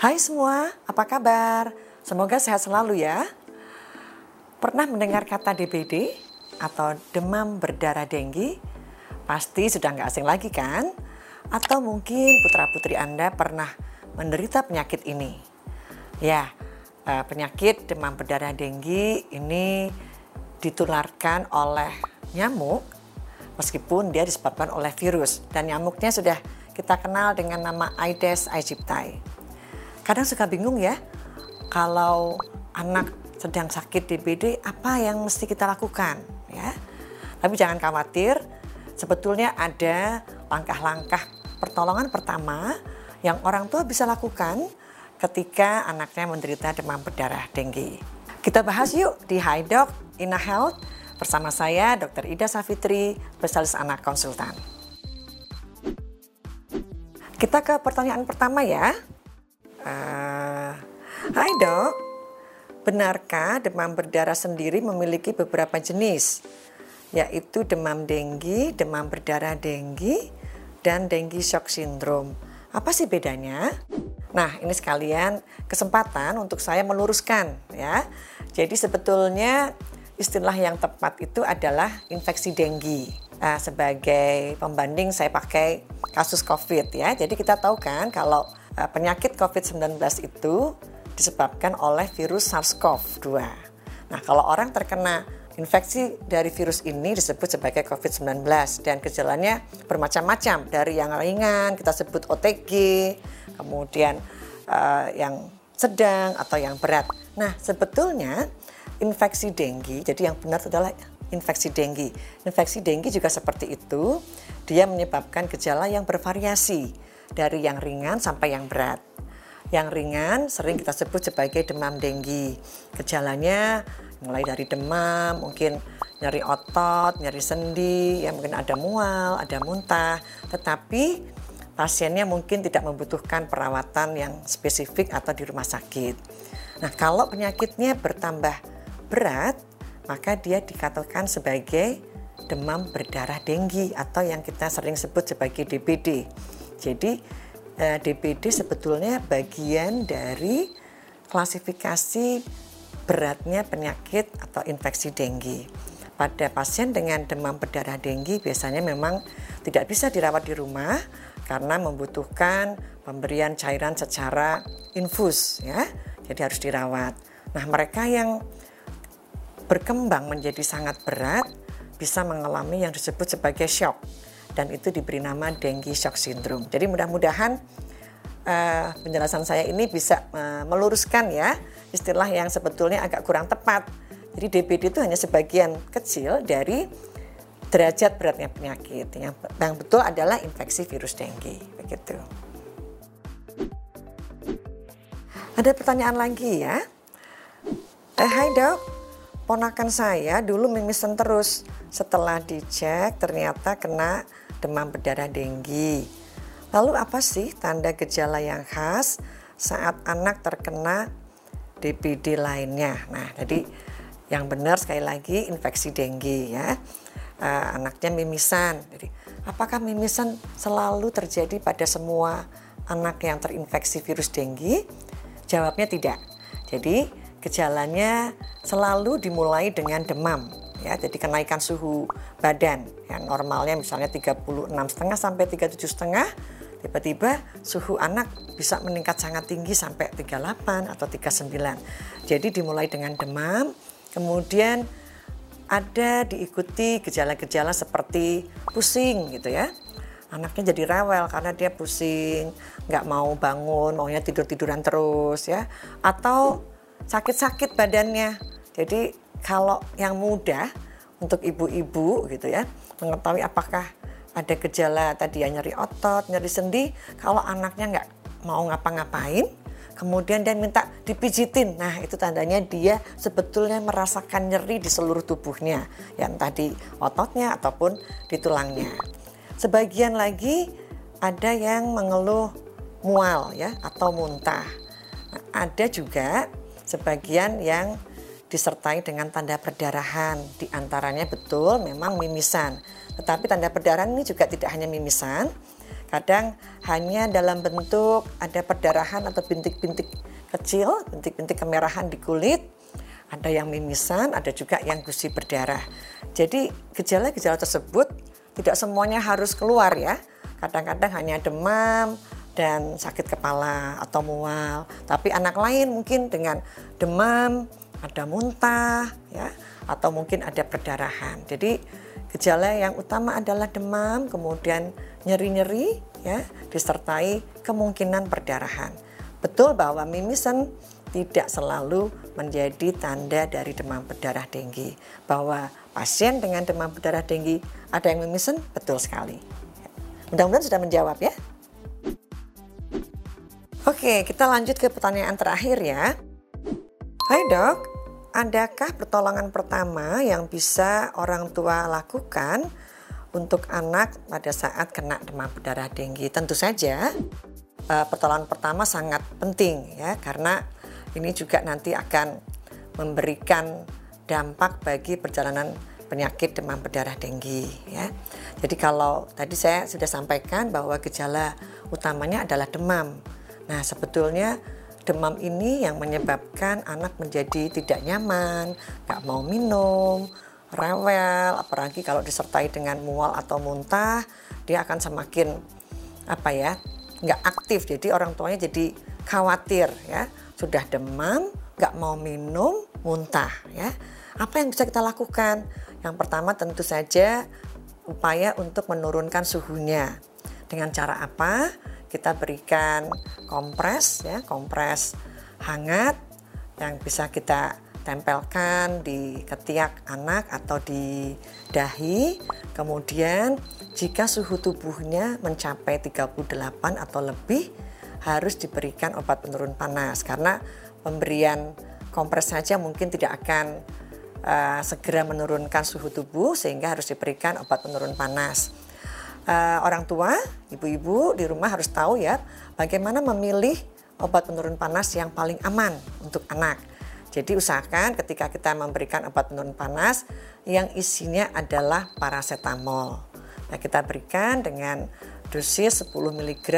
Hai semua, apa kabar? Semoga sehat selalu ya. Pernah mendengar kata DBD atau demam berdarah denggi? Pasti sudah nggak asing lagi kan? Atau mungkin putra-putri Anda pernah menderita penyakit ini? Ya, eh, penyakit demam berdarah denggi ini ditularkan oleh nyamuk meskipun dia disebabkan oleh virus dan nyamuknya sudah kita kenal dengan nama Aedes aegypti. Kadang suka bingung ya, kalau anak sedang sakit DBD apa yang mesti kita lakukan ya. Tapi jangan khawatir, sebetulnya ada langkah-langkah pertolongan pertama yang orang tua bisa lakukan ketika anaknya menderita demam berdarah denggi. Kita bahas yuk di High Doc Ina Health bersama saya Dr. Ida Safitri, spesialis anak konsultan. Kita ke pertanyaan pertama ya. Uh, hai dok, benarkah demam berdarah sendiri memiliki beberapa jenis? Yaitu demam denggi, demam berdarah denggi, dan denggi shock syndrome. Apa sih bedanya? Nah, ini sekalian kesempatan untuk saya meluruskan ya. Jadi sebetulnya istilah yang tepat itu adalah infeksi denggi. Nah, sebagai pembanding saya pakai kasus COVID ya. Jadi kita tahu kan kalau penyakit COVID-19 itu disebabkan oleh virus SARS-CoV-2. Nah, kalau orang terkena infeksi dari virus ini disebut sebagai COVID-19 dan gejalanya bermacam-macam dari yang ringan kita sebut OTG, kemudian uh, yang sedang atau yang berat. Nah, sebetulnya infeksi denggi, jadi yang benar adalah infeksi denggi. Infeksi denggi juga seperti itu, dia menyebabkan gejala yang bervariasi dari yang ringan sampai yang berat. Yang ringan sering kita sebut sebagai demam denggi. Gejalanya mulai dari demam, mungkin nyeri otot, nyeri sendi, ya mungkin ada mual, ada muntah, tetapi pasiennya mungkin tidak membutuhkan perawatan yang spesifik atau di rumah sakit. Nah, kalau penyakitnya bertambah berat, maka dia dikatakan sebagai demam berdarah denggi atau yang kita sering sebut sebagai DBD. Jadi eh, DPD sebetulnya bagian dari klasifikasi beratnya penyakit atau infeksi denggi. Pada pasien dengan demam berdarah denggi biasanya memang tidak bisa dirawat di rumah karena membutuhkan pemberian cairan secara infus ya. Jadi harus dirawat. Nah, mereka yang berkembang menjadi sangat berat bisa mengalami yang disebut sebagai shock dan itu diberi nama dengue shock syndrome. Jadi mudah-mudahan uh, penjelasan saya ini bisa uh, meluruskan ya istilah yang sebetulnya agak kurang tepat. Jadi DBD itu hanya sebagian kecil dari derajat beratnya penyakit. Yang, yang betul adalah infeksi virus dengue. Begitu. Ada pertanyaan lagi ya. Eh, hai dok, ponakan saya dulu mimisan terus. Setelah dicek ternyata kena demam berdarah denggi. Lalu apa sih tanda gejala yang khas saat anak terkena DBD lainnya? Nah, jadi yang benar sekali lagi infeksi denggi ya. Uh, anaknya mimisan. Jadi, apakah mimisan selalu terjadi pada semua anak yang terinfeksi virus denggi? Jawabnya tidak. Jadi, gejalanya selalu dimulai dengan demam ya jadi kenaikan suhu badan. Yang normalnya misalnya 36 setengah sampai 37 setengah tiba-tiba suhu anak bisa meningkat sangat tinggi sampai 38 atau 39 jadi dimulai dengan demam kemudian ada diikuti gejala-gejala seperti pusing gitu ya. Anaknya jadi rewel karena dia pusing nggak mau bangun maunya tidur tiduran terus ya atau sakit-sakit badannya. Jadi kalau yang mudah untuk ibu-ibu gitu ya mengetahui apakah ada gejala tadi ya nyeri otot, nyeri sendi, kalau anaknya nggak mau ngapa-ngapain, kemudian dia minta dipijitin. Nah, itu tandanya dia sebetulnya merasakan nyeri di seluruh tubuhnya, yang tadi ototnya ataupun di tulangnya. Sebagian lagi ada yang mengeluh mual ya atau muntah. Nah, ada juga sebagian yang disertai dengan tanda perdarahan. Di antaranya betul memang mimisan. Tetapi tanda perdarahan ini juga tidak hanya mimisan. Kadang hanya dalam bentuk ada perdarahan atau bintik-bintik kecil, bintik-bintik kemerahan di kulit, ada yang mimisan, ada juga yang gusi berdarah. Jadi gejala-gejala tersebut tidak semuanya harus keluar ya. Kadang-kadang hanya demam dan sakit kepala atau mual. Tapi anak lain mungkin dengan demam, ada muntah ya, atau mungkin ada perdarahan. Jadi gejala yang utama adalah demam, kemudian nyeri-nyeri ya, disertai kemungkinan perdarahan. Betul bahwa mimisan tidak selalu menjadi tanda dari demam berdarah denggi. Bahwa pasien dengan demam berdarah denggi ada yang memisen, betul sekali. Mudah-mudahan sudah menjawab ya. Oke, kita lanjut ke pertanyaan terakhir ya. Hai dok, adakah pertolongan pertama yang bisa orang tua lakukan untuk anak pada saat kena demam berdarah denggi? Tentu saja eh, pertolongan pertama sangat penting ya karena ini juga nanti akan memberikan dampak bagi perjalanan penyakit demam berdarah denggi ya. Jadi kalau tadi saya sudah sampaikan bahwa gejala utamanya adalah demam. Nah, sebetulnya demam ini yang menyebabkan anak menjadi tidak nyaman, nggak mau minum, rewel, apalagi kalau disertai dengan mual atau muntah, dia akan semakin apa ya, nggak aktif. Jadi orang tuanya jadi khawatir ya sudah demam, nggak mau minum, muntah ya. Apa yang bisa kita lakukan? Yang pertama tentu saja upaya untuk menurunkan suhunya. Dengan cara apa? Kita berikan kompres ya, kompres hangat yang bisa kita tempelkan di ketiak anak atau di dahi. Kemudian jika suhu tubuhnya mencapai 38 atau lebih, harus diberikan obat penurun panas karena pemberian kompres saja mungkin tidak akan uh, segera menurunkan suhu tubuh sehingga harus diberikan obat penurun panas. Uh, orang tua, ibu-ibu di rumah harus tahu ya bagaimana memilih obat penurun panas yang paling aman untuk anak. Jadi usahakan ketika kita memberikan obat penurun panas yang isinya adalah paracetamol. Nah, kita berikan dengan dosis 10 mg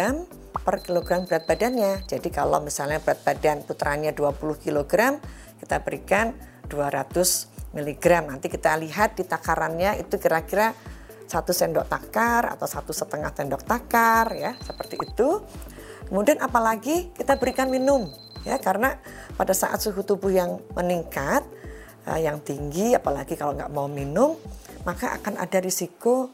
per kilogram berat badannya. Jadi kalau misalnya berat badan putranya 20 kg, kita berikan 200 mg. Nanti kita lihat di takarannya itu kira-kira satu sendok takar atau satu setengah sendok takar ya seperti itu. Kemudian apalagi kita berikan minum ya karena pada saat suhu tubuh yang meningkat uh, yang tinggi apalagi kalau nggak mau minum maka akan ada risiko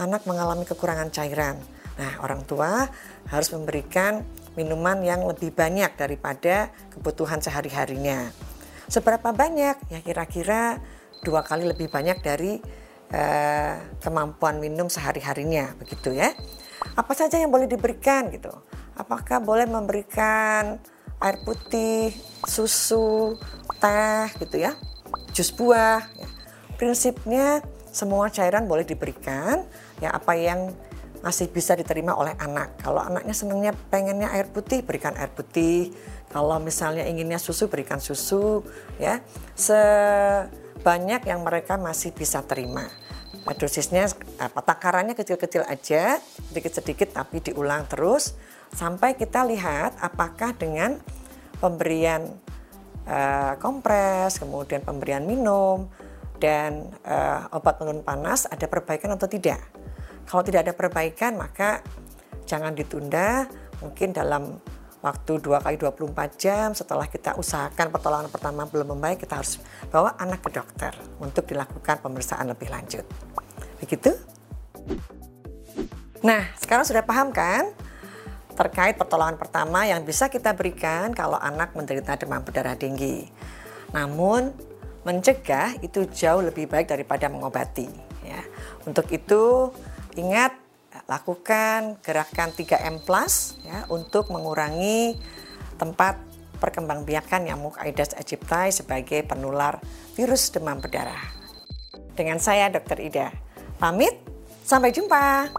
anak mengalami kekurangan cairan. Nah, orang tua harus memberikan minuman yang lebih banyak daripada kebutuhan sehari-harinya. Seberapa banyak? Ya kira-kira dua kali lebih banyak dari uh, kemampuan minum sehari-harinya, begitu ya. Apa saja yang boleh diberikan gitu? Apakah boleh memberikan air putih, susu, teh gitu ya, jus buah. Ya. Prinsipnya semua cairan boleh diberikan, ya apa yang masih bisa diterima oleh anak. Kalau anaknya senangnya pengennya air putih, berikan air putih. Kalau misalnya inginnya susu, berikan susu. Ya, sebanyak yang mereka masih bisa terima. Nah, dosisnya apa takarannya kecil-kecil aja, sedikit-sedikit tapi diulang terus sampai kita lihat apakah dengan pemberian uh, kompres, kemudian pemberian minum dan uh, obat penurun panas ada perbaikan atau tidak. Kalau tidak ada perbaikan maka jangan ditunda, mungkin dalam waktu 2 kali 24 jam setelah kita usahakan pertolongan pertama belum membaik kita harus bawa anak ke dokter untuk dilakukan pemeriksaan lebih lanjut. Begitu? Nah, sekarang sudah paham kan terkait pertolongan pertama yang bisa kita berikan kalau anak menderita demam berdarah tinggi. Namun mencegah itu jauh lebih baik daripada mengobati ya. Untuk itu Ingat, lakukan gerakan 3M plus ya untuk mengurangi tempat perkembangbiakan nyamuk Aedes aegypti sebagai penular virus demam berdarah. Dengan saya Dr. Ida. Pamit, sampai jumpa.